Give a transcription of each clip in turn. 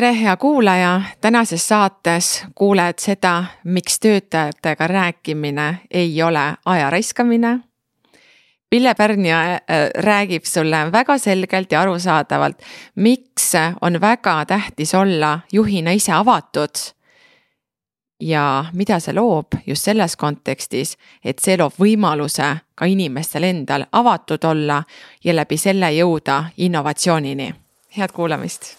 tere, hea kuulaja, tänases saates kuuled seda, miks töötajatega rääkimine ei ole aja raiskamine. Pille Pärnia äh, räägib sulle väga selgelt ja arusaadavalt, miks on väga tähtis olla juhina ise avatud. ja mida see loob just selles kontekstis, et see loob võimaluse ka inimestel endal avatud olla ja läbi selle jõuda innovatsioonini. head kuulamist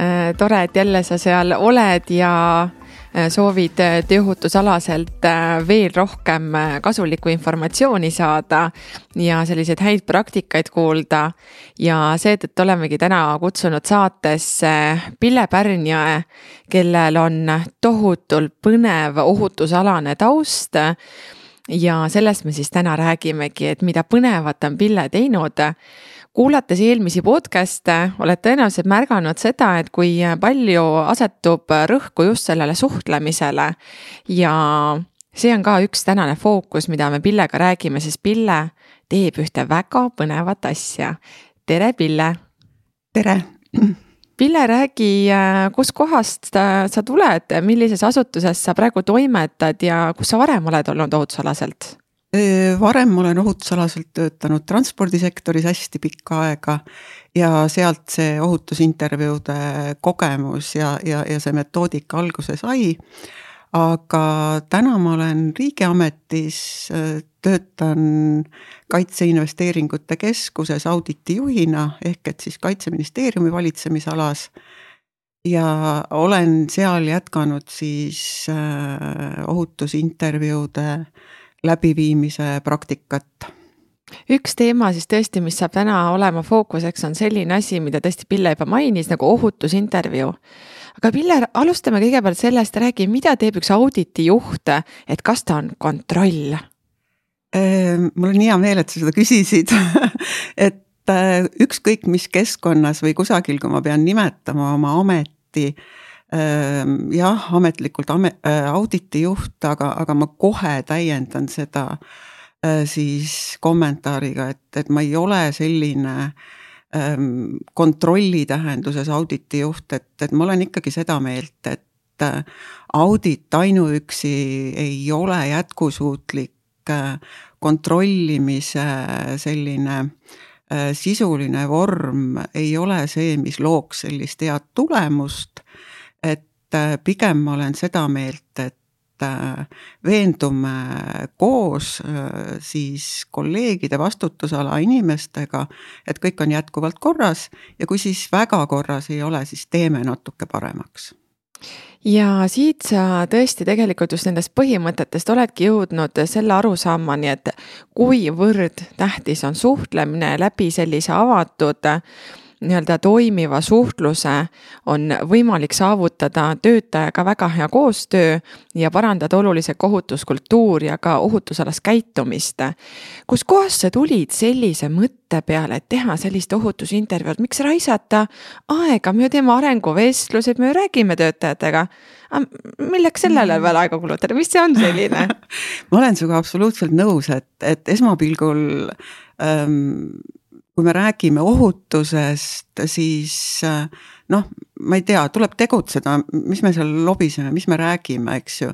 Äh, tore, et jälle sa seal oled ja Äh, soovid äh, tööohutusalaselt veel rohkem kasulikku informatsiooni saada ja selliseid häid praktikaid kuulda. ja seetõttu olemegi täna kutsunud saatesse Pille Pärnjõe, kellel on tohutult põnev ohutusalane taust ja sellest me siis täna räägimegi, et mida põnevat on Pille teinud kuulates eelmisi podcast'e oled tõenäoliselt märganud seda, et kui palju asetub rõhku just sellele suhtlemisele. ja see on ka üks tänane fookus, mida me Pillega räägime, sest Pille teeb ühte väga põnevat asja. tere, Pille. tere. Pille, räägi, kuskohast sa tuled, millises asutuses sa praegu toimetad ja kus sa varem oled olnud ohutusalaselt? Varem olen ohutusalaselt töötanud transpordisektoris hästi pikka aega ja sealt see ohutusintervjuude kogemus ja, ja, ja see metoodika alguse sai. aga täna ma olen riigiametis, töötan Kaitseinvesteeringute Keskuses auditijuhina ehk et siis Kaitseministeeriumi valitsemisalas ja olen seal jätkanud siis ohutusintervjuude äh, läbiviimise praktikat üks teema siis tõesti, mis saab täna olema fookuseks, on selline asi, mida tõesti Pille juba mainis nagu ohutusintervjuu. aga Pille, alustame kõigepealt sellest, räägi, mida teeb üks auditijuht, et kas ta on kontroll? Ehm, mul on hea meel, et sa seda küsisid et äh, ükskõik mis keskkonnas või kusagil, kui ma pean nimetama oma ameti jah, ametlikult ame-, äh, auditijuht, aga, aga ma kohe täiendan seda äh, siis kommentaariga, et, et ma ei ole selline ähm, kontrolli tähenduses auditijuht, et, et ma olen ikkagi seda meelt, et äh, audit ainuüksi ei ole jätkusuutlik kontrollimise selline sisuline vorm ei ole see, mis looks sellist head tulemust et äh, pigem ma olen seda meelt, et äh, veendume koos äh, siis kolleegide vastutusala inimestega, et kõik on jätkuvalt korras ja kui siis väga korras ei ole, siis teeme natuke paremaks. Ja siit sa tõesti tegelikult just nendest põhimõtetest oledki jõudnud selle arusaamani, et kuivõrd tähtis on suhtlemine läbi sellise avatud nii-öelda toimiva suhtluse on võimalik saavutada töötajaga väga hea koostöö ja parandada oluliselt ohutuskultuuri ja ka ohutusalast käitumist. kuskohast sa tulid sellise mõtte peale, et teha sellist ohutusintervjuud, miks raisata aega, me ju teeme arenguvestlused, me ju räägime töötajatega. Milleks sellele veel aega kulutada, mis see on selline? Ma olen sinuga absoluutselt nõus, et, et esmapilgul ähm, kui me räägime ohutusest, siis noh, ma ei tea, tuleb tegutseda, mis me seal lobiseme, mis me räägime, eks ju.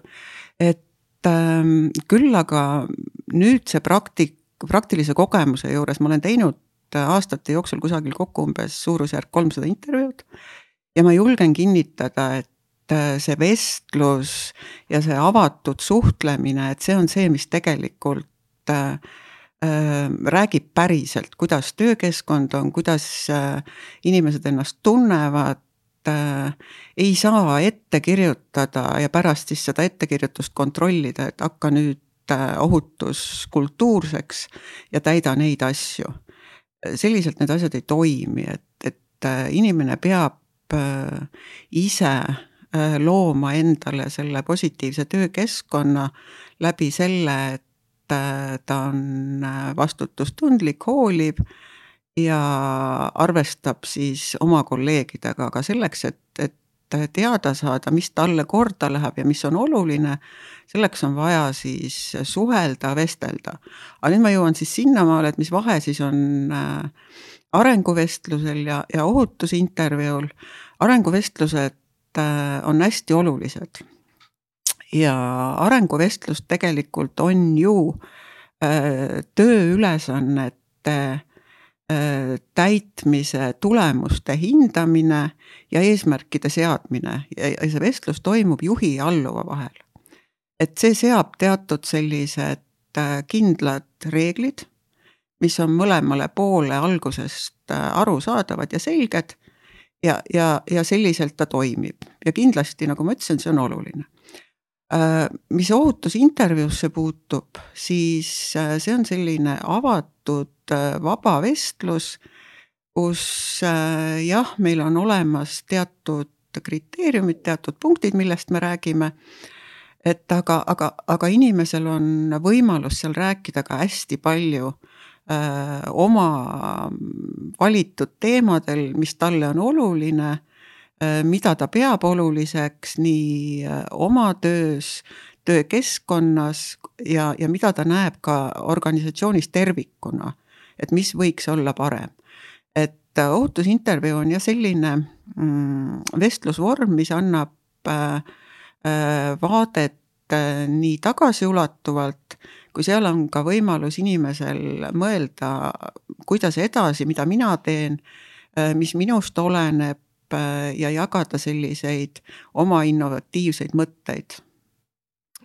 et ähm, küll aga nüüd see praktik, praktilise kogemuse juures ma olen teinud aastate jooksul kusagil kokku umbes suurusjärk kolmsada intervjuud. ja ma julgen kinnitada, et äh, see vestlus ja see avatud suhtlemine, et see on see, mis tegelikult äh, Äh, räägib päriselt, kuidas töökeskkond on, kuidas äh, inimesed ennast tunnevad, äh, ei saa ette kirjutada ja pärast siis seda ettekirjutust kontrollida, et hakka nüüd ohutuskultuurseks ja täida neid asju. selliselt need asjad ei toimi, et, et inimene peab ise looma endale selle positiivse töökeskkonna läbi selle, et ta on vastutustundlik, hooliv ja arvestab siis oma kolleegidega, aga selleks, et, et teada saada, mis talle korda läheb ja mis on oluline, selleks on vaja siis suhelda, vestelda. aga nüüd ma jõuan siis sinnamaale, et mis vahe siis on äh, arenguvestlusel ja, ja ohutusintervjuul. arenguvestlused äh, on hästi olulised. Ja arenguvestlus tegelikult on ju äh, tööülesannete Äh, täitmise tulemuste hindamine ja eesmärkide seadmine. Ja see vestlus toimub juhi ja alluva vahel. et see seab teatud sellised äh, kindlad reeglid, mis on mõlemale poole algusest arusaadavad ja selged ja, ja, ja selliselt ta toimib. Ja kindlasti, nagu ma ütlesin, see on oluline mis ohutusintervjuusse puutub, siis see on selline avatud Äh, vaba vestlus, kus äh, jah, meil on olemas teatud kriteeriumid, teatud punktid, millest me räägime. et aga, aga, aga inimesel on võimalus seal rääkida ka hästi palju öö, äh, oma valitud teemadel, mis talle on oluline mida ta peab oluliseks nii oma töös, töökeskkonnas ja, ja mida ta näeb ka organisatsioonis tervikuna et mis võiks olla parem. et äh, ohutusintervjuu on jah selline mm, vestlusvorm, mis annab äh, äh, vaadet äh, nii tagasiulatuvalt, kui seal on ka võimalus inimesel mõelda, kuidas edasi, mida mina teen, äh, mis minust oleneb äh, ja jagada selliseid oma innovatiivseid mõtteid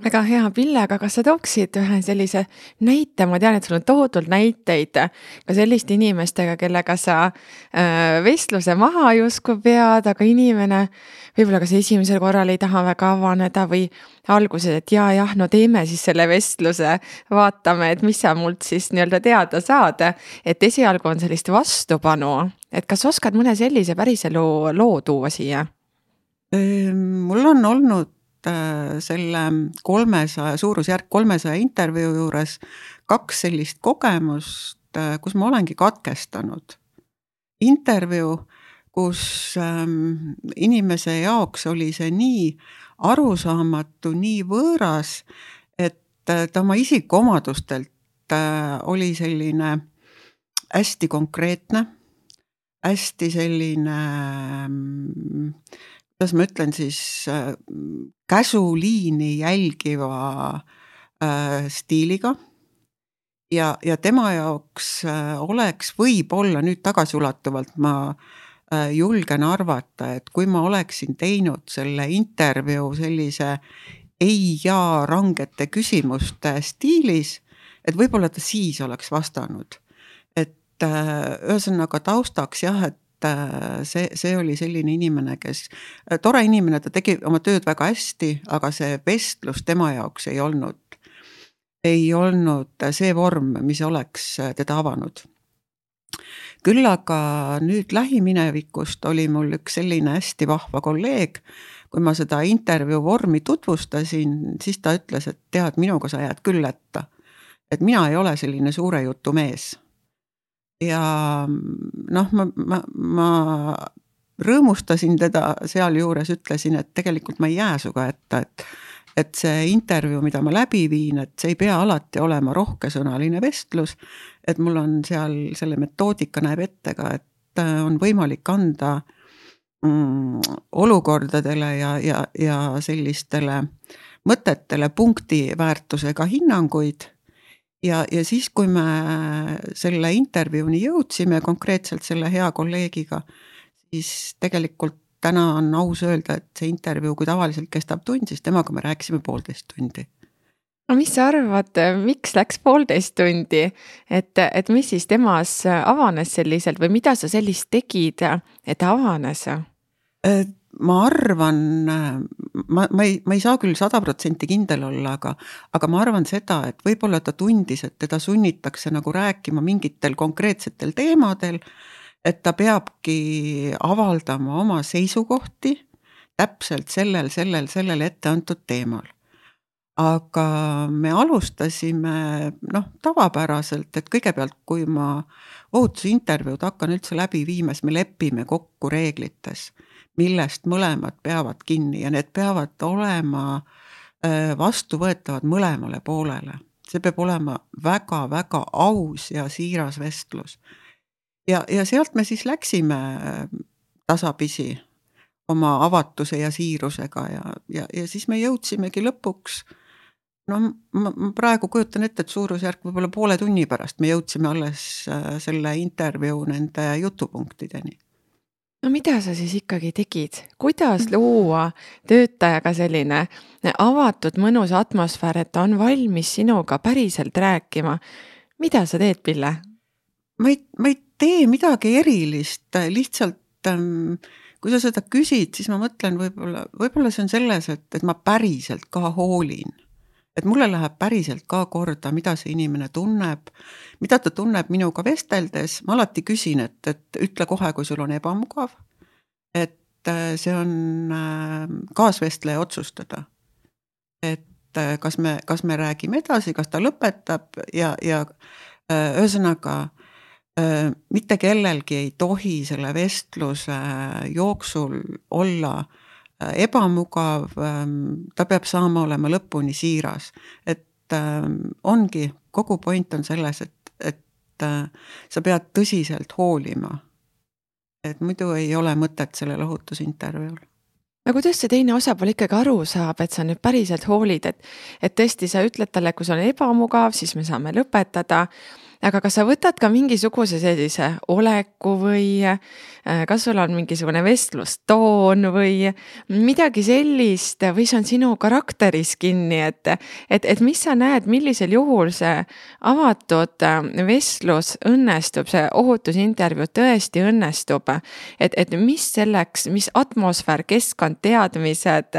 väga hea, Pille, aga kas sa tooksid ühe sellise näite, ma tean, et sul on tohutult näiteid ka selliste inimestega, kellega sa äh, vestluse maha justkui pead, aga inimene võib-olla kas esimesel korral ei taha väga avaneda või alguses, et ja, jah, no teeme siis selle vestluse, vaatame, et mis sa mult siis nii-öelda teada saad. et esialgu on sellist vastupanu, et kas oskad mõne sellise päriselu loo tuua siia? mul on olnud selle kolmesaja, suurusjärk kolmesaja intervjuu juures kaks sellist kogemust, äh, kus ma olengi katkestanud. Intervjuu, kus ähm, inimese jaoks oli see nii arusaamatu, nii võõras, et äh, ta oma isikuomadustelt oli selline hästi konkreetne, hästi selline ähm, kuidas ma ütlen siis, äh, käsuliini jälgiva äh, stiiliga. ja, ja tema jaoks äh, oleks võib-olla nüüd tagasiulatuvalt ma äh, julgen arvata, et kui ma oleksin teinud selle intervjuu sellise ei ja rangete küsimuste stiilis, et võib-olla ta siis oleks vastanud. et äh, ühesõnaga taustaks jah, et see, see oli selline inimene, kes, äh, tore inimene, ta tegi oma tööd väga hästi, aga see vestlus tema jaoks ei olnud, ei olnud see vorm, mis oleks äh, teda avanud. küll aga nüüd lähiminevikust oli mul üks selline hästi vahva kolleeg, kui ma seda intervjuu vormi tutvustasin, siis ta ütles, et tead, minuga sa jääd küll hätta. et mina ei ole selline suure jutu mees ja noh, ma, ma, ma rõõmustasin teda sealjuures, ütlesin, et tegelikult ma ei jää sinuga ette, et et see intervjuu, mida ma läbi viin, et see ei pea alati olema rohkesõnaline vestlus. et mul on seal, selle metoodika näeb ette ka, et on võimalik anda mm, olukordadele ja, ja, ja sellistele mõtetele punktiväärtusega hinnanguid ja, ja siis, kui me selle intervjuuni jõudsime konkreetselt selle hea kolleegiga, siis tegelikult täna on aus öelda, et see intervjuu, kui tavaliselt kestab tund, siis temaga me rääkisime poolteist tundi no mis sa arvad, miks läks poolteist tundi, et, et mis siis temas avanes selliselt või mida sa sellist tegid, et avanes? Ma arvan, ma, ma ei, ma ei saa küll sada protsenti kindel olla, aga, aga ma arvan seda, et võib-olla ta tundis, et teda sunnitakse nagu rääkima mingitel konkreetsetel teemadel. et ta peabki avaldama oma seisukohti täpselt sellel, sellel, sellel ette antud teemal aga me alustasime noh, tavapäraselt, et kõigepealt, kui ma ohutusintervjuud hakkan üldse läbi viima, siis me lepime kokku reeglites millest mõlemad peavad kinni ja need peavad olema äh, vastuvõetavad mõlemale poolele. see peab olema väga-väga aus ja siiras vestlus. ja, ja sealt me siis läksime äh, tasapisi oma avatuse ja siirusega ja, ja, ja siis me jõudsimegi lõpuks no ma, ma praegu kujutan ette, et suurusjärk võib-olla poole tunni pärast me jõudsime alles äh, selle intervjuu nende jutupunktideni no mida sa siis ikkagi tegid, kuidas luua töötajaga selline avatud, mõnus atmosfäär, et ta on valmis sinuga päriselt rääkima? mida sa teed, Pille? ma ei, ma ei tee midagi erilist, lihtsalt ähm, kui sa seda küsid, siis ma mõtlen võib-olla, võib-olla see on selles, et, et ma päriselt ka hoolin et mulle läheb päriselt ka korda, mida see inimene tunneb, mida ta tunneb minuga vesteldes, ma alati küsin, et, et ütle kohe, kui sul on ebamugav. et äh, see on äh, kaasvestleja otsustada. et äh, kas me, kas me räägime edasi, kas ta lõpetab ja, ja ühesõnaga mitte kellelgi ei tohi selle vestluse jooksul olla äh, ebamugav, ähm, ta peab saama olema lõpuni siiras. et ähm, ongi, kogu point on selles, et, et äh, sa pead tõsiselt hoolima. et muidu ei ole mõtet sellel ohutusintervjuul no kuidas see teine osapool ikkagi aru saab, et sa nüüd päriselt hoolid, et, et tõesti, sa ütled talle, kui sul on ebamugav, siis me saame lõpetada aga kas sa võtad ka mingisuguse sellise oleku või äh, kas sul on mingisugune vestlustoon või midagi sellist või see on sinu karakteris kinni, et, et, et mis sa näed, millisel juhul see avatud äh, vestlus õnnestub, see ohutusintervjuu tõesti õnnestub. et, et mis selleks, mis atmosfäär, keskkond, teadmised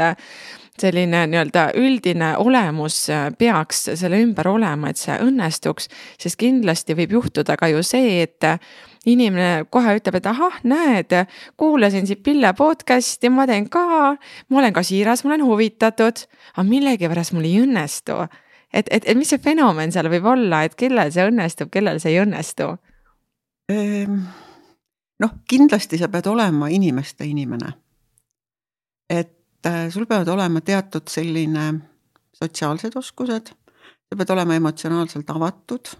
selline nii-öelda üldine olemus äh, peaks selle ümber olema, et see õnnestuks, sest kindlasti võib juhtuda ka ju see, et äh, inimene kohe ütleb, et ahah, näed, kuulasin siit Pille podcast'i, ma teen ka, ma olen ka siiras, ma olen huvitatud, aga millegipärast mul ei õnnestu. et, et, et mis see fenomen seal võib olla, et kellel see õnnestub, kellel see ei õnnestu? Ehm, noh, kindlasti sa pead olema inimeste inimene. et sul peavad olema teatud selline sotsiaalsed oskused, sa pead olema emotsionaalselt avatud.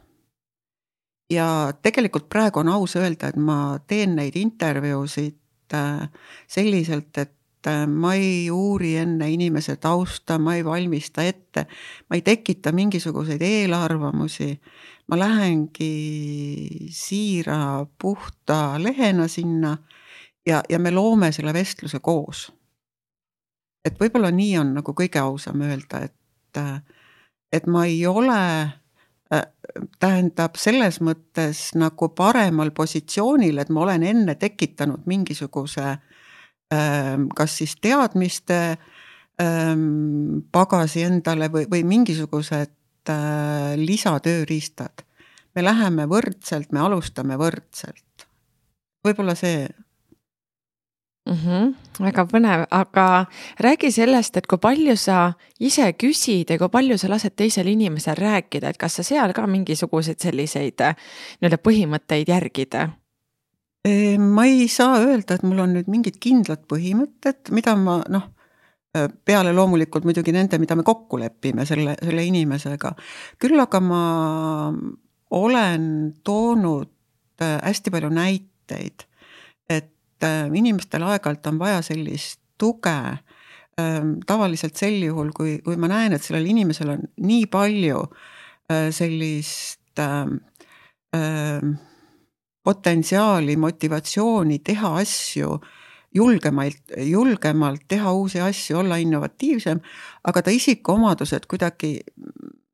ja tegelikult praegu on aus öelda, et ma teen neid intervjuusid äh, selliselt, et äh, ma ei uuri enne inimese tausta, ma ei valmista ette, ma ei tekita mingisuguseid eelarvamusi. ma lähengi siira puhta lehena sinna ja, ja me loome selle vestluse koos et võib-olla nii on nagu kõige ausam öelda, et, et ma ei ole tähendab selles mõttes nagu paremal positsioonil, et ma olen enne tekitanud mingisuguse kas siis teadmiste pagasi endale või, või mingisugused lisatööriistad. me läheme võrdselt, me alustame võrdselt. võib-olla see mm. -hmm, väga põnev, aga räägi sellest, et kui palju sa ise küsid ja kui palju sa lased teisel inimesel rääkida, et kas sa seal ka mingisuguseid selliseid äh, nii-öelda põhimõtteid järgid? ma ei saa öelda, et mul on nüüd mingid kindlad põhimõtted, mida ma noh, äh, peale loomulikult muidugi nende, mida me kokku lepime selle, selle inimesega. küll aga ma olen toonud äh, hästi palju näiteid, et äh, inimestel aeg-ajalt on vaja sellist tuge. Ähm, tavaliselt sel juhul, kui, kui ma näen, et sellel inimesel on nii palju äh, sellist ähm, ähm, potentsiaali, motivatsiooni teha asju julgemalt, julgemalt teha uusi asju, olla innovatiivsem, aga ta isikuomadused kuidagi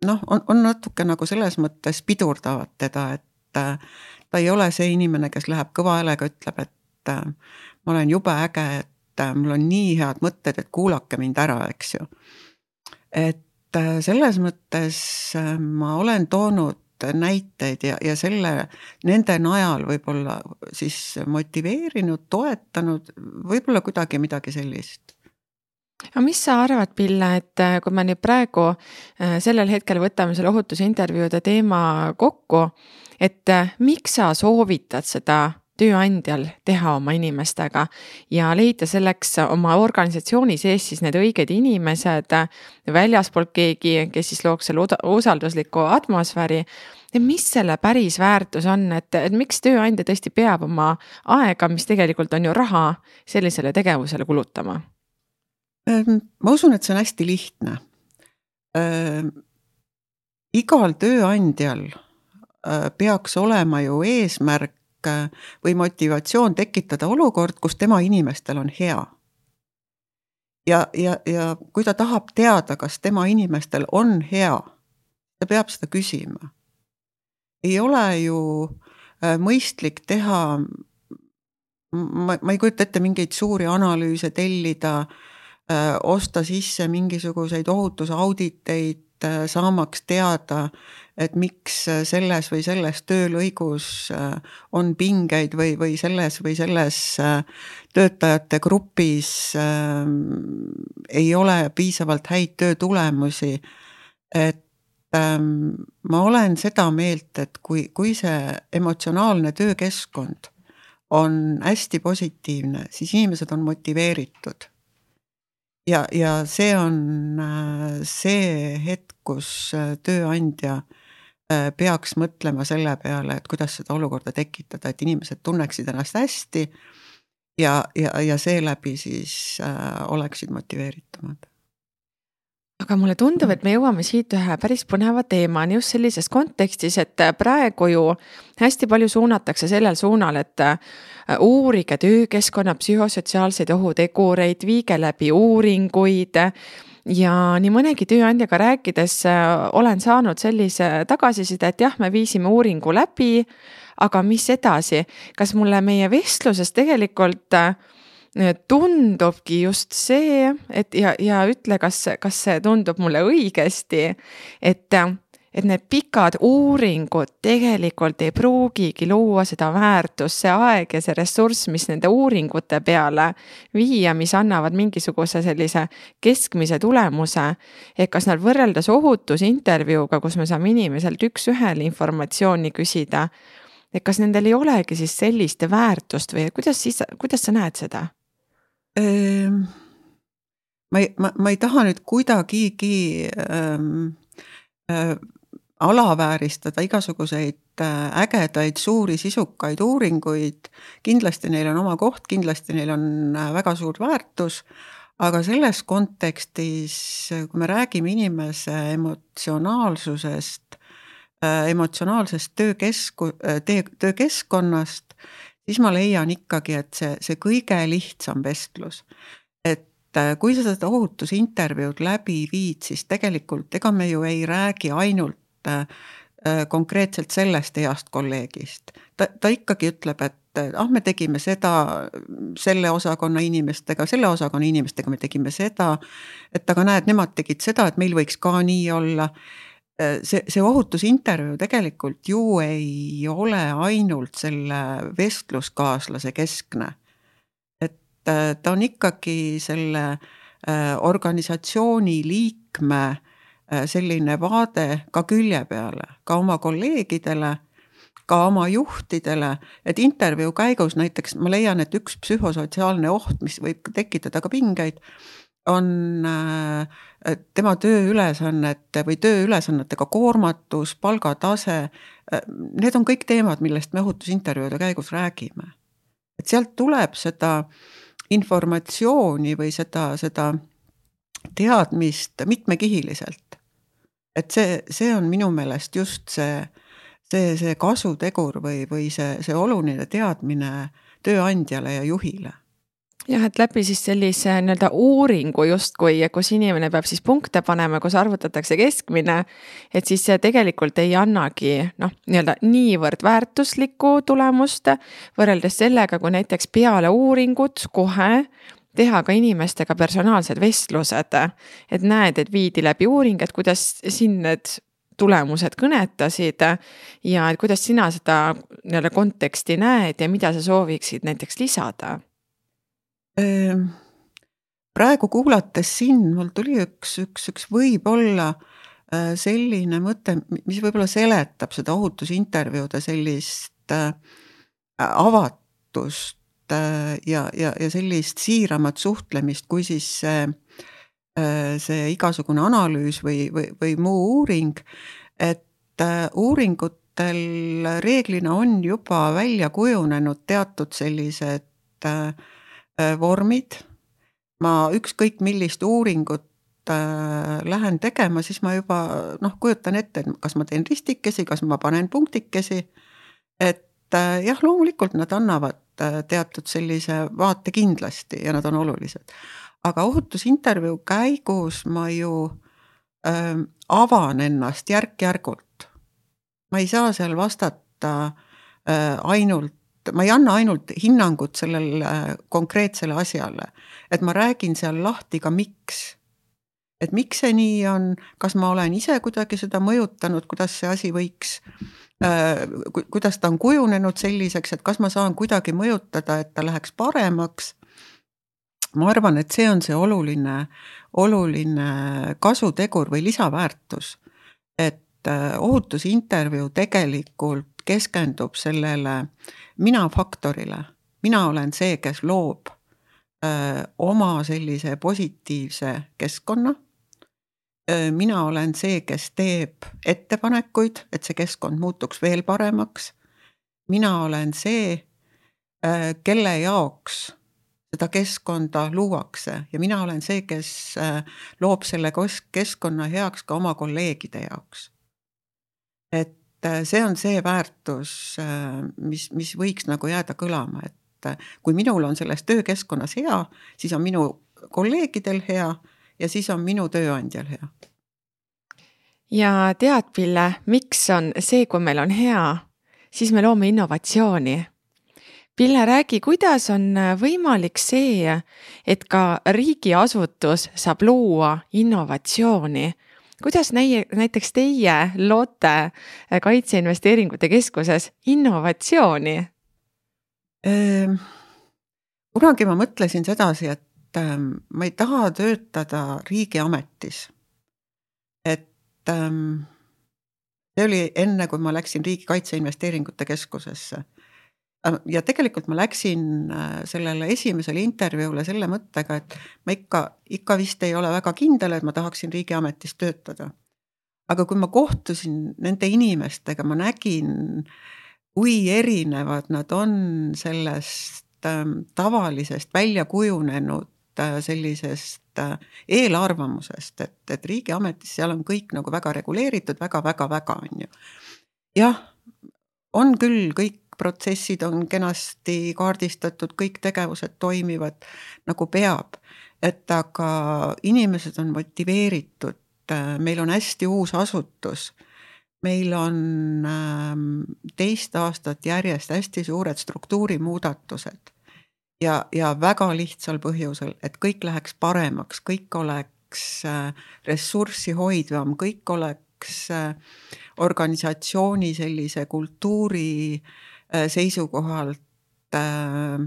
noh, on, on natuke nagu selles mõttes pidurdavad teda, et äh, ta ei ole see inimene, kes läheb kõva häälega, ütleb, et et äh, ma olen jube äge, et et mul on nii head mõtted, et kuulake mind ära, eks ju. et selles mõttes ma olen toonud näiteid ja, ja selle, nende najal võib-olla siis motiveerinud, toetanud, võib-olla kuidagi midagi sellist aga mis sa arvad, Pille, et äh, kui me nüüd praegu äh, sellel hetkel võtame selle ohutusintervjuude teema kokku, et äh, miks sa soovitad seda tööandjal teha oma inimestega ja leida selleks oma organisatsiooni sees siis need õiged inimesed, väljaspoolt keegi, kes siis looks selle usaldusliku atmosfääri ja mis selle päris väärtus on, et, et miks tööandja tõesti peab oma aega, mis tegelikult on ju raha, sellisele tegevusele kulutama? Ehm, ma usun, et see on hästi lihtne. Ehm, igal tööandjal äh, peaks olema ju eesmärk äh, või motivatsioon tekitada olukord, kus tema inimestel on hea. ja, ja, ja kui ta tahab teada, kas tema inimestel on hea, ta peab seda küsima ei ole ju äh, mõistlik teha, ma, ma ei kujuta ette mingeid suuri analüüse tellida, äh, osta sisse mingisuguseid ohutusauditeid, äh, saamaks teada, et miks selles või selles töölõigus on pingeid või, või selles või selles töötajate grupis ei ole piisavalt häid töötulemusi. et ähm, ma olen seda meelt, et kui, kui see emotsionaalne töökeskkond on hästi positiivne, siis inimesed on motiveeritud. Ja, ja see on äh, see hetk, kus äh, tööandja äh, peaks mõtlema selle peale, et kuidas seda olukorda tekitada, et inimesed tunneksid ennast hästi ja, ja, ja seeläbi siis oleksid motiveeritumad aga mulle tundub, et me jõuame siit ühe päris põneva teemani just sellises kontekstis, et praegu ju hästi palju suunatakse sellel suunal, et äh, uurige töökeskkonna psühhosotsiaalseid ohutegureid, viige läbi uuringuid. Ja nii mõnegi tööandjaga rääkides äh, olen saanud sellise tagasiside, et jah, me viisime uuringu läbi, aga mis edasi, kas mulle meie vestluses tegelikult äh, tundubki just see, et ja, ja ütle, kas, kas see tundub mulle õigesti, et, et need pikad uuringud tegelikult ei pruugigi luua seda väärtust, see aeg ja see ressurss, mis nende uuringute peale viia, mis annavad mingisuguse sellise keskmise tulemuse. et kas nad võrreldes ohutusintervjuuga, kus me saame inimeselt üks-ühele informatsiooni küsida, et kas nendel ei olegi siis sellist väärtust või kuidas siis, kuidas sa näed seda? Ehm, ma ei, ma, ma ei taha nüüd kuidagigi ähm, äh, alavääristada igasuguseid äh, ägedaid, suuri, sisukaid uuringuid. kindlasti neil on oma koht, kindlasti neil on äh, väga suur väärtus. aga selles kontekstis, kui me räägime inimese emotsionaalsusest äh,, emotsionaalsest töökesku-, äh, töökeskkonnast, siis ma leian ikkagi, et see, see kõige lihtsam vestlus, et äh, kui sa seda ohutusintervjuud läbi viid, siis tegelikult ega me ju ei räägi ainult äh, äh, konkreetselt sellest heast kolleegist. ta, ta ikkagi ütleb, et ah, me tegime seda selle osakonna inimestega, selle osakonna inimestega me tegime seda. et aga näed, nemad tegid seda, et meil võiks ka nii olla see, see ohutusintervjuu tegelikult ju ei ole ainult selle vestluskaaslase keskne. et äh, ta on ikkagi selle äh, organisatsiooni liikme selline vaade ka külje peale, ka oma kolleegidele, ka oma juhtidele, et intervjuu käigus näiteks ma leian, et üks psühhosotsiaalne oht, mis võib tekitada ka pingeid on äh, tema tööülesannete või tööülesannetega koormatus, palgatase. Äh, need on kõik teemad, millest me ohutusintervjuude käigus räägime. et sealt tuleb seda informatsiooni või seda, seda teadmist mitmekihiliselt. et see, see on minu meelest just see, see, see kasutegur või, või see, see oluline teadmine tööandjale ja juhile jah, et läbi siis sellise nii-öelda uuringu justkui, kus inimene peab siis punkte panema, kus arvutatakse keskmine. et siis see tegelikult ei annagi noh, nii-öelda niivõrd väärtuslikku tulemust võrreldes sellega, kui näiteks peale uuringut kohe teha ka inimestega personaalsed vestlused, et näed, et viidi läbi uuring, et kuidas sind need tulemused kõnetasid ja et kuidas sina seda nii-öelda konteksti näed ja mida sa sooviksid näiteks lisada? Ehm, praegu kuulates sind, mul tuli üks, üks, üks võib-olla äh, selline mõte, mis võib-olla seletab seda ohutusintervjuude sellist äh, avatust äh, ja, ja, ja sellist siiramat suhtlemist, kui siis see see igasugune analüüs või, või, või muu uuring, et uuringutel reeglina on juba välja kujunenud teatud sellised äh, vormid. ma ükskõik millist uuringut lähen tegema, siis ma juba noh, kujutan ette, et kas ma teen ristikesi, kas ma panen punktikesi. et jah, loomulikult nad annavad teatud sellise vaate kindlasti ja nad on olulised aga ohutusintervjuu käigus ma ju äh, avan ennast järk-järgult. ma ei saa seal vastata äh, ainult, ma ei anna ainult hinnangut sellele äh, konkreetsele asjale, et ma räägin seal lahti ka miks. et miks see nii on, kas ma olen ise kuidagi seda mõjutanud, kuidas see asi võiks äh, kuidas ta on kujunenud selliseks, et kas ma saan kuidagi mõjutada, et ta läheks paremaks ma arvan, et see on see oluline, oluline kasutegur või lisaväärtus. et äh, ohutusintervjuu tegelikult keskendub sellele mina faktorile, mina olen see, kes loob öö, oma sellise positiivse keskkonna. Mina olen see, kes teeb ettepanekuid, et see keskkond muutuks veel paremaks. mina olen see, kelle jaoks seda keskkonda luuakse ja mina olen see, kes loob selle keskkonna heaks ka oma kolleegide jaoks. et see on see väärtus, äh, mis, mis võiks nagu jääda kõlama, et kui minul on selles töökeskkonnas hea, siis on minu kolleegidel hea ja siis on minu tööandjal hea. ja tead, Pille, miks on see, kui meil on hea, siis me loome innovatsiooni Pille, räägi, kuidas on äh, võimalik see, et ka riigiasutus saab luua innovatsiooni? Kuidas näie, näiteks teie loote äh, Kaitseinvesteeringute Keskuses innovatsiooni? Ehm, kunagi ma mõtlesin sedasi, et ähm, ma ei taha töötada riigiametis. et ähm, see oli enne, kui ma läksin Riigi Kaitseinvesteeringute Keskusesse ja tegelikult ma läksin äh, sellele esimesele intervjuule selle mõttega, et ma ikka, ikka vist ei ole väga kindel, et ma tahaksin riigiametis töötada. aga kui ma kohtusin nende inimestega, ma nägin, kui erinevad nad on sellest ähm, tavalisest välja kujunenud äh, sellisest eelarvamusest, et, et riigiametis seal on kõik nagu väga reguleeritud väga, väga, väga on ju. jah, on küll kõik protsessid on kenasti kaardistatud, kõik tegevused toimivad nagu peab. et aga inimesed on motiveeritud, meil on hästi uus asutus meil on ähm, teist aastat järjest hästi suured struktuurimuudatused ja, ja väga lihtsal põhjusel, et kõik läheks paremaks, kõik oleks äh, ressurssi hoidvam, kõik oleks äh, organisatsiooni sellise kultuuri Äh, seisukohalt äh,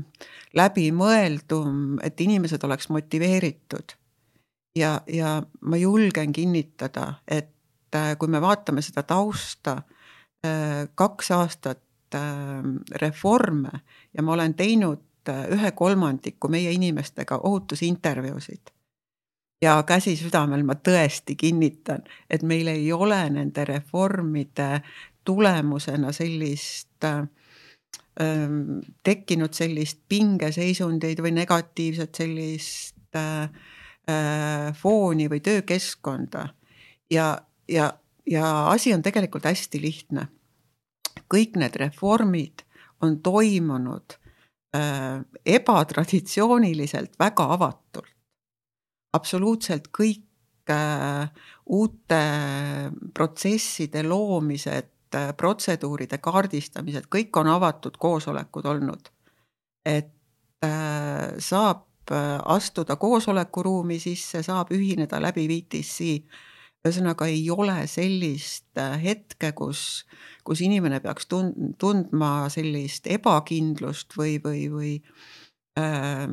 läbimõeldum, et inimesed oleks motiveeritud. ja, ja ma julgen kinnitada, et äh, kui me vaatame seda tausta, kaks aastat reforme ja ma olen teinud ühe kolmandiku meie inimestega ohutusintervjuusid ja käsi südamel ma tõesti kinnitan, et meil ei ole nende reformide tulemusena sellist äh, tekkinud sellist pingeseisundeid või negatiivset sellist äh, äh, fooni või töökeskkonda. ja, ja, ja asi on tegelikult hästi lihtne. kõik need reformid on toimunud äh, ebatraditsiooniliselt väga avatult. absoluutselt kõik äh, uute protsesside loomised protseduuride kaardistamised, kõik on avatud koosolekud olnud. et äh, saab astuda koosolekuruumi sisse, saab ühineda läbi VTC ühesõnaga ei ole sellist äh, hetke, kus, kus inimene peaks tund-, tundma sellist ebakindlust või, või, või äh,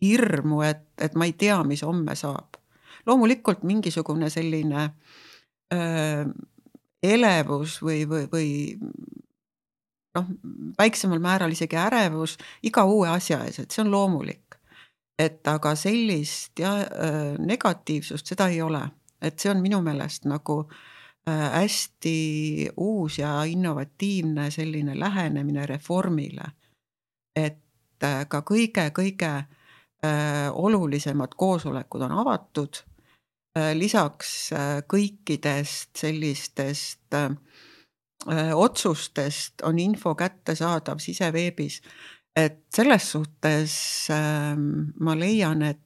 hirmu, et, et ma ei tea, mis homme saab. loomulikult mingisugune selline äh, elevus või, või, või noh, väiksemal määral isegi ärevus iga uue asja ees, et see on loomulik. et aga sellist ja äh, negatiivsust, seda ei ole et see on minu meelest nagu äh, hästi uus ja innovatiivne selline lähenemine reformile. et äh, ka kõige-kõige olulisemad koosolekud on avatud. Lisaks kõikidest sellistest otsustest on info kättesaadav siseveebis. et selles suhtes ma leian, et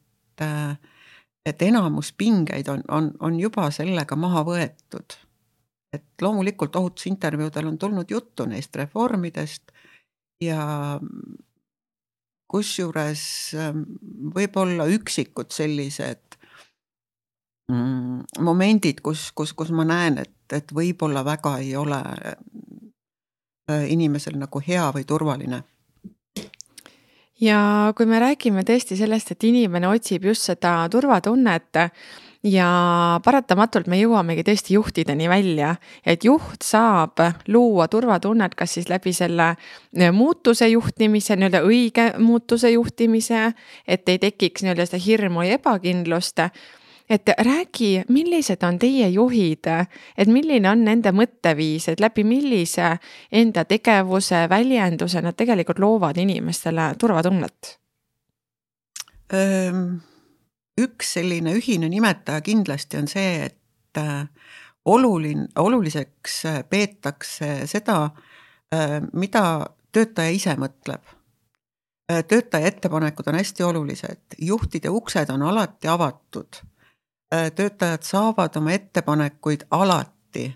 et enamus pingeid on, on, on juba sellega maha võetud. et loomulikult ohutusintervjuudel on tulnud juttu neist reformidest ja kusjuures ähm, võib-olla üksikud sellised mm, momendid, kus, kus, kus ma näen, et, et võib-olla väga ei ole äh, inimesel nagu hea või turvaline. Ja kui me räägime tõesti sellest, et inimene otsib just seda turvatunnet ja paratamatult me jõuamegi tõesti juhtideni välja, et juht saab luua turvatunnet, kas siis läbi selle muutuse juhtimise, nii-öelda õige muutuse juhtimise, et ei tekiks nii-öelda seda hirmu ja ebakindlust et räägi, millised on teie juhid, et milline on nende mõtteviis, et läbi millise enda tegevuse, väljenduse nad tegelikult loovad inimestele turvatunnet? üks selline ühine nimetaja kindlasti on see, et äh, oluline, oluliseks äh, peetakse seda, äh, mida töötaja ise mõtleb töötaja ettepanekud on hästi olulised, juhtide uksed on alati avatud töötajad saavad oma ettepanekuid alati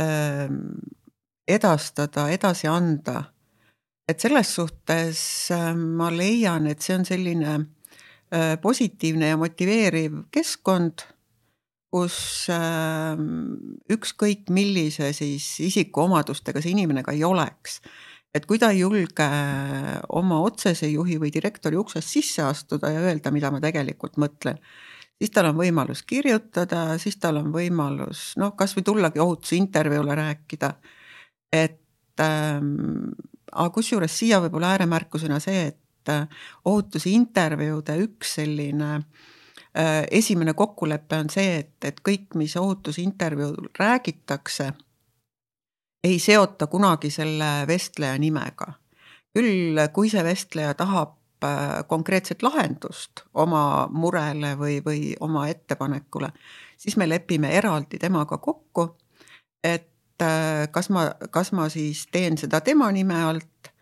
ähm, edastada, edasi anda. et selles suhtes ähm, ma leian, et see on selline äh, positiivne ja motiveeriv keskkond, kus ähm, ükskõik millise siis isikuomadustega see inimene ka ei oleks et kui ta ei julge oma otsese juhi või direktori uksest sisse astuda ja öelda, mida ma tegelikult mõtlen, siis tal on võimalus kirjutada, siis tal on võimalus noh, kasvõi tullagi ohutusintervjuule rääkida. et ähm, aga kusjuures siia võib-olla ääremärkusena see, et äh, ohutusintervjuude üks selline äh, esimene kokkulepe on see, et, et kõik, mis ohutusintervjuul räägitakse, ei seota kunagi selle vestleja nimega. küll, kui see vestleja tahab konkreetset lahendust oma murele või, või oma ettepanekule, siis me lepime eraldi temaga kokku, et äh, kas ma, kas ma siis teen seda tema nime alt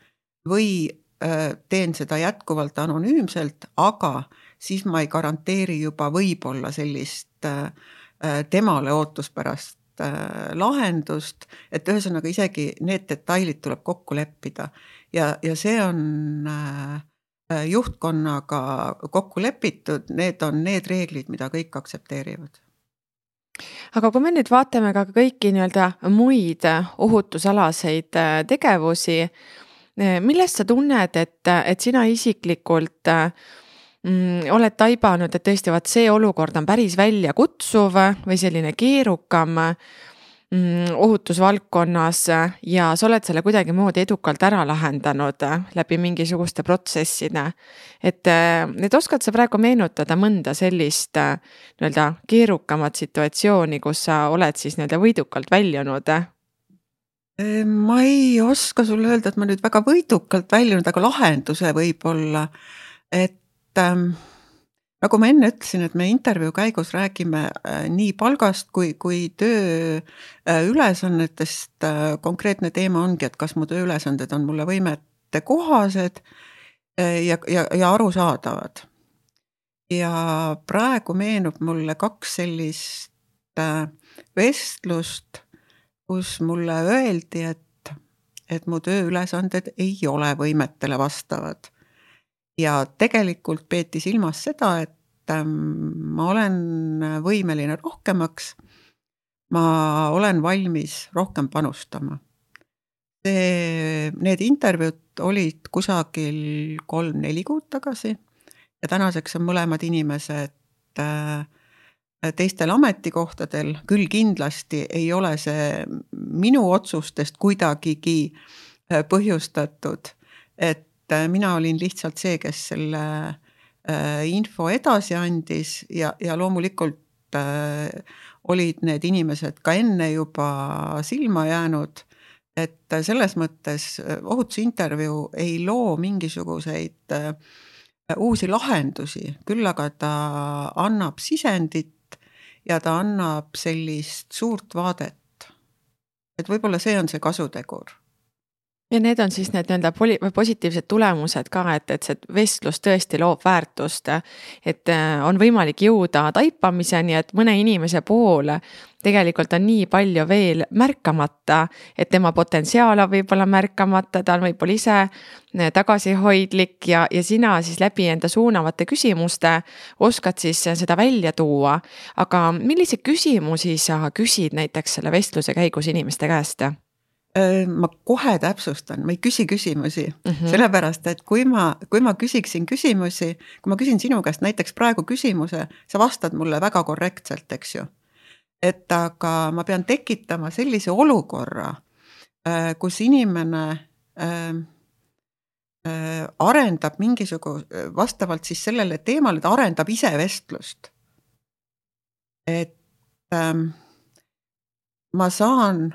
või äh, teen seda jätkuvalt anonüümselt, aga siis ma ei garanteeri juba võib-olla sellist temale ootuspärast lahendust, et ühesõnaga isegi need detailid tuleb kokku leppida. Ja, ja see on äh, Äh, juhtkonnaga kokku lepitud, need on need reeglid, mida kõik aktsepteerivad. Aga kui me nüüd vaatame ka kõiki nii-öelda muid ohutusalaseid äh, tegevusi, äh, millest sa tunned, et, et sina isiklikult mm, oled taibanud, et tõesti, vaat see olukord on päris väljakutsuv või selline keerukam ohutusvaldkonnas ja sa oled selle kuidagimoodi edukalt ära lahendanud läbi mingisuguste protsesside. et, et oskad sa praegu meenutada mõnda sellist nii-öelda keerukamat situatsiooni, kus sa oled siis nii-öelda võidukalt väljunud? ma ei oska sulle öelda, et ma nüüd väga võidukalt väljunud, aga lahenduse võib-olla, et ähm, nagu ma enne ütlesin, et me intervjuu käigus räägime äh, nii palgast kui, kui tööülesannetest. Äh, konkreetne teema ongi, et kas mu tööülesanded on mulle võimete kohased äh, ja, ja, ja arusaadavad. ja praegu meenub mulle kaks sellist vestlust, kus mulle öeldi, et, et mu tööülesanded ei ole võimetele vastavad ja tegelikult peeti silmas seda, et ähm, ma olen võimeline rohkemaks. ma olen valmis rohkem panustama. see, need intervjuud olid kusagil kolm-neli kuud tagasi ja tänaseks on mõlemad inimesed äh, teistel ametikohtadel, küll kindlasti ei ole see minu otsustest kuidagigi äh, põhjustatud, et äh, mina olin lihtsalt see, kes selle info edasi andis ja, ja loomulikult olid need inimesed ka enne juba silma jäänud. et selles mõttes ohutusintervjuu ei loo mingisuguseid äh, uusi lahendusi, küll aga ta annab sisendit ja ta annab sellist suurt vaadet. et võib-olla see on see kasutegur ja need on siis need nii-öelda poli-, positiivsed tulemused ka, et, et see vestlus tõesti loob väärtust. et äh, on võimalik jõuda taipamiseni, et mõne inimese poole tegelikult on nii palju veel märkamata, et tema potentsiaal on võib-olla märkamata, ta on võib-olla ise äh, tagasihoidlik ja, ja sina siis läbi enda suunavate küsimuste oskad siis seda välja tuua. aga milliseid küsimusi sa küsid näiteks selle vestluse käigus inimeste käest? Ma kohe täpsustan, ma ei küsi küsimusi mm, -hmm. sellepärast et kui ma, kui ma küsiksin küsimusi, kui ma küsin sinu käest näiteks praegu küsimuse, sa vastad mulle väga korrektselt, eks ju. et aga ma pean tekitama sellise olukorra, kus inimene arendab mingisuguse, vastavalt siis sellele teemale, ta arendab ise vestlust. et ähm, ma saan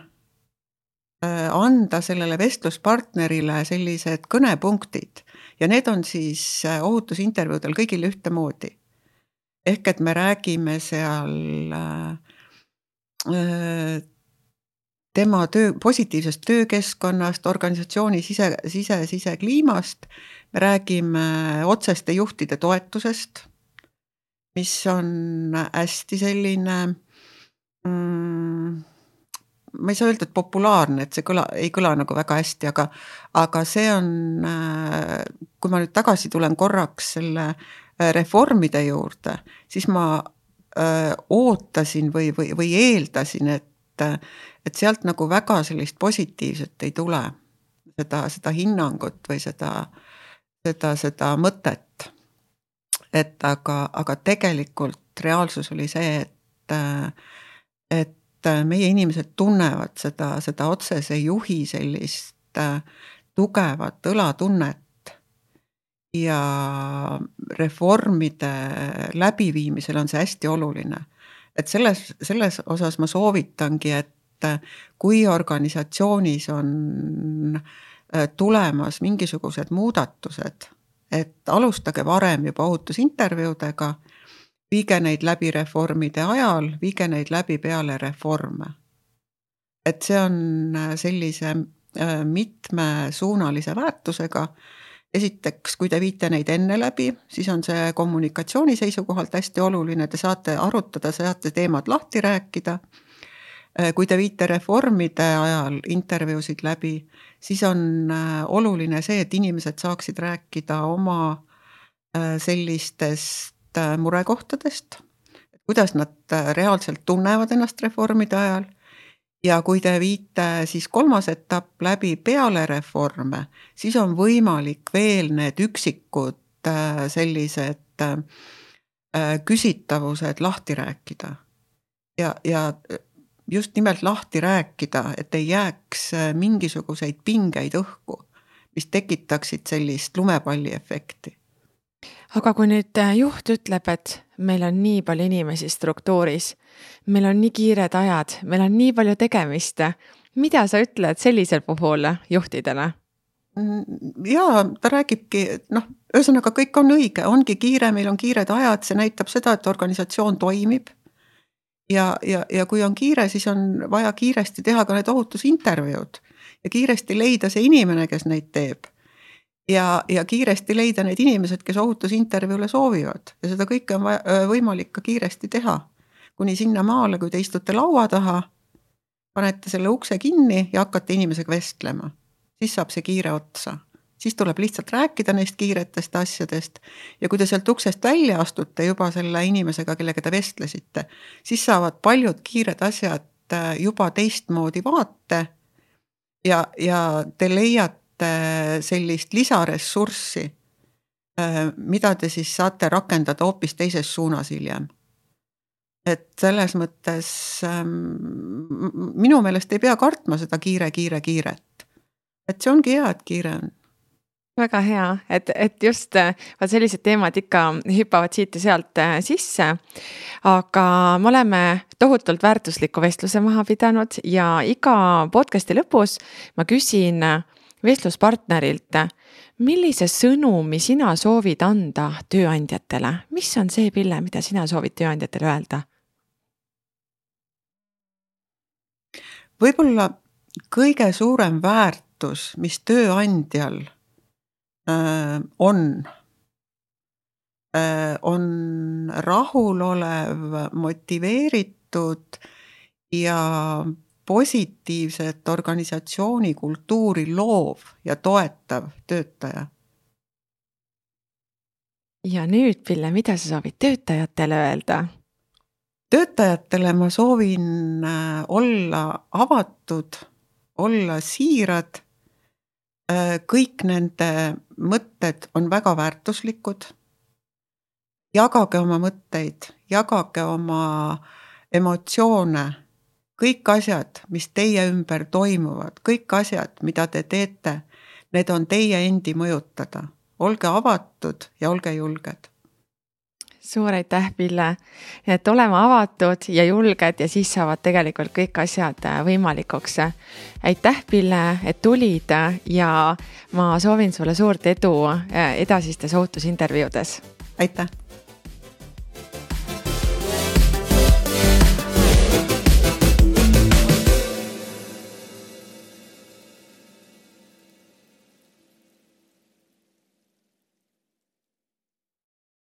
anda sellele vestluspartnerile sellised kõnepunktid ja need on siis äh, ohutusintervjuudel kõigil ühtemoodi. ehk et me räägime seal äh, tema töö, positiivsest töökeskkonnast, organisatsiooni sise, sise, sisekliimast, me räägime otseste juhtide toetusest, mis on hästi selline mm, ma ei saa öelda, et populaarne, et see kõla, ei kõla nagu väga hästi, aga, aga see on, äh, kui ma nüüd tagasi tulen korraks selle äh, reformide juurde, siis ma öö, äh, ootasin või, või, või eeldasin, et, et sealt nagu väga sellist positiivset ei tule. seda, seda hinnangut või seda, seda, seda mõtet. et aga, aga tegelikult reaalsus oli see, et, et et äh, meie inimesed tunnevad seda, seda otsese juhi sellist äh, tugevat õlatunnet. ja reformide läbiviimisel on see hästi oluline. et selles, selles osas ma soovitangi, et äh, kui organisatsioonis on tulemas mingisugused muudatused, et alustage varem juba ohutusintervjuudega viige neid läbi reformide ajal, viige neid läbi peale reforme. et see on äh, sellise äh, mitmesuunalise väärtusega. esiteks, kui te viite neid enne läbi, siis on see kommunikatsiooni seisukohalt hästi oluline, te saate arutada, saate teemad lahti rääkida. Äh, kui te viite reformide ajal intervjuusid läbi, siis on oluline see, et inimesed saaksid rääkida oma sellistest murekohtadest, kuidas nad äh, reaalselt tunnevad ennast reformide ajal. ja kui te viite siis kolmas etapp läbi peale reforme, siis on võimalik veel need üksikud äh, sellised küsitavused lahti rääkida. ja, ja just nimelt lahti rääkida, et ei jääks mingisuguseid pingeid õhku, mis tekitaksid sellist lumepalliefekti aga kui nüüd äh, juht ütleb, et meil on nii palju inimesi struktuuris, meil on nii kiired ajad, meil on nii palju tegemist, mida sa ütled sellisel puhul juhtidele? Mm, ja ta räägibki, noh, ühesõnaga kõik on õige, ongi kiire, meil on kiired ajad, see näitab seda, et organisatsioon toimib. ja, ja, ja kui on kiire, siis on vaja kiiresti teha ka need ohutusintervjuud ja kiiresti leida see inimene, kes neid teeb ja, ja kiiresti leida need inimesed, kes ohutusintervjuule soovivad ja seda kõike on vaja, võimalik ka kiiresti teha. kuni sinnamaale, kui te istute laua taha, panete selle ukse kinni ja hakkate inimesega vestlema, siis saab see kiire otsa. siis tuleb lihtsalt rääkida neist kiiretest asjadest. ja kui te sealt uksest välja astute juba selle inimesega, kellega te vestlesite, siis saavad paljud kiired asjad äh, juba teistmoodi vaate. ja, ja te leiate sellist lisaressurssi, äh, mida te siis saate rakendada hoopis teises suunas hiljem et selles mõttes ähm, minu meelest ei pea kartma seda kiire, kiire, kiiret. et see ongi hea, et kiire on väga hea, et, et just vaat sellised teemad ikka hüppavad siit ja sealt äh, sisse. aga me oleme tohutult väärtusliku vestluse maha pidanud ja iga podcast'i lõpus ma küsin vestluspartnerilt, millise sõnumi sina soovid anda tööandjatele, mis on see, Pille, mida sina soovid tööandjatele öelda? võib-olla kõige suurem väärtus, mis tööandjal äh, on äh,, on rahulolev, motiveeritud ja positiivset organisatsioonikultuuri loov ja toetav töötaja. ja nüüd, Pille, mida sa soovid töötajatele öelda? töötajatele ma soovin äh, olla avatud, olla siirad. Äh, kõik nende mõtted on väga väärtuslikud. jagage oma mõtteid, jagage oma emotsioone, kõik asjad, mis teie ümber toimuvad, kõik asjad, mida te teete, need on teie endi mõjutada. olge avatud ja olge julged suur aitäh, Pille. et olema avatud ja julged ja siis saavad tegelikult kõik asjad äh, võimalikuks. aitäh, Pille, et tulid ja ma soovin sulle suurt edu äh, edasistes ohutusintervjuudes. aitäh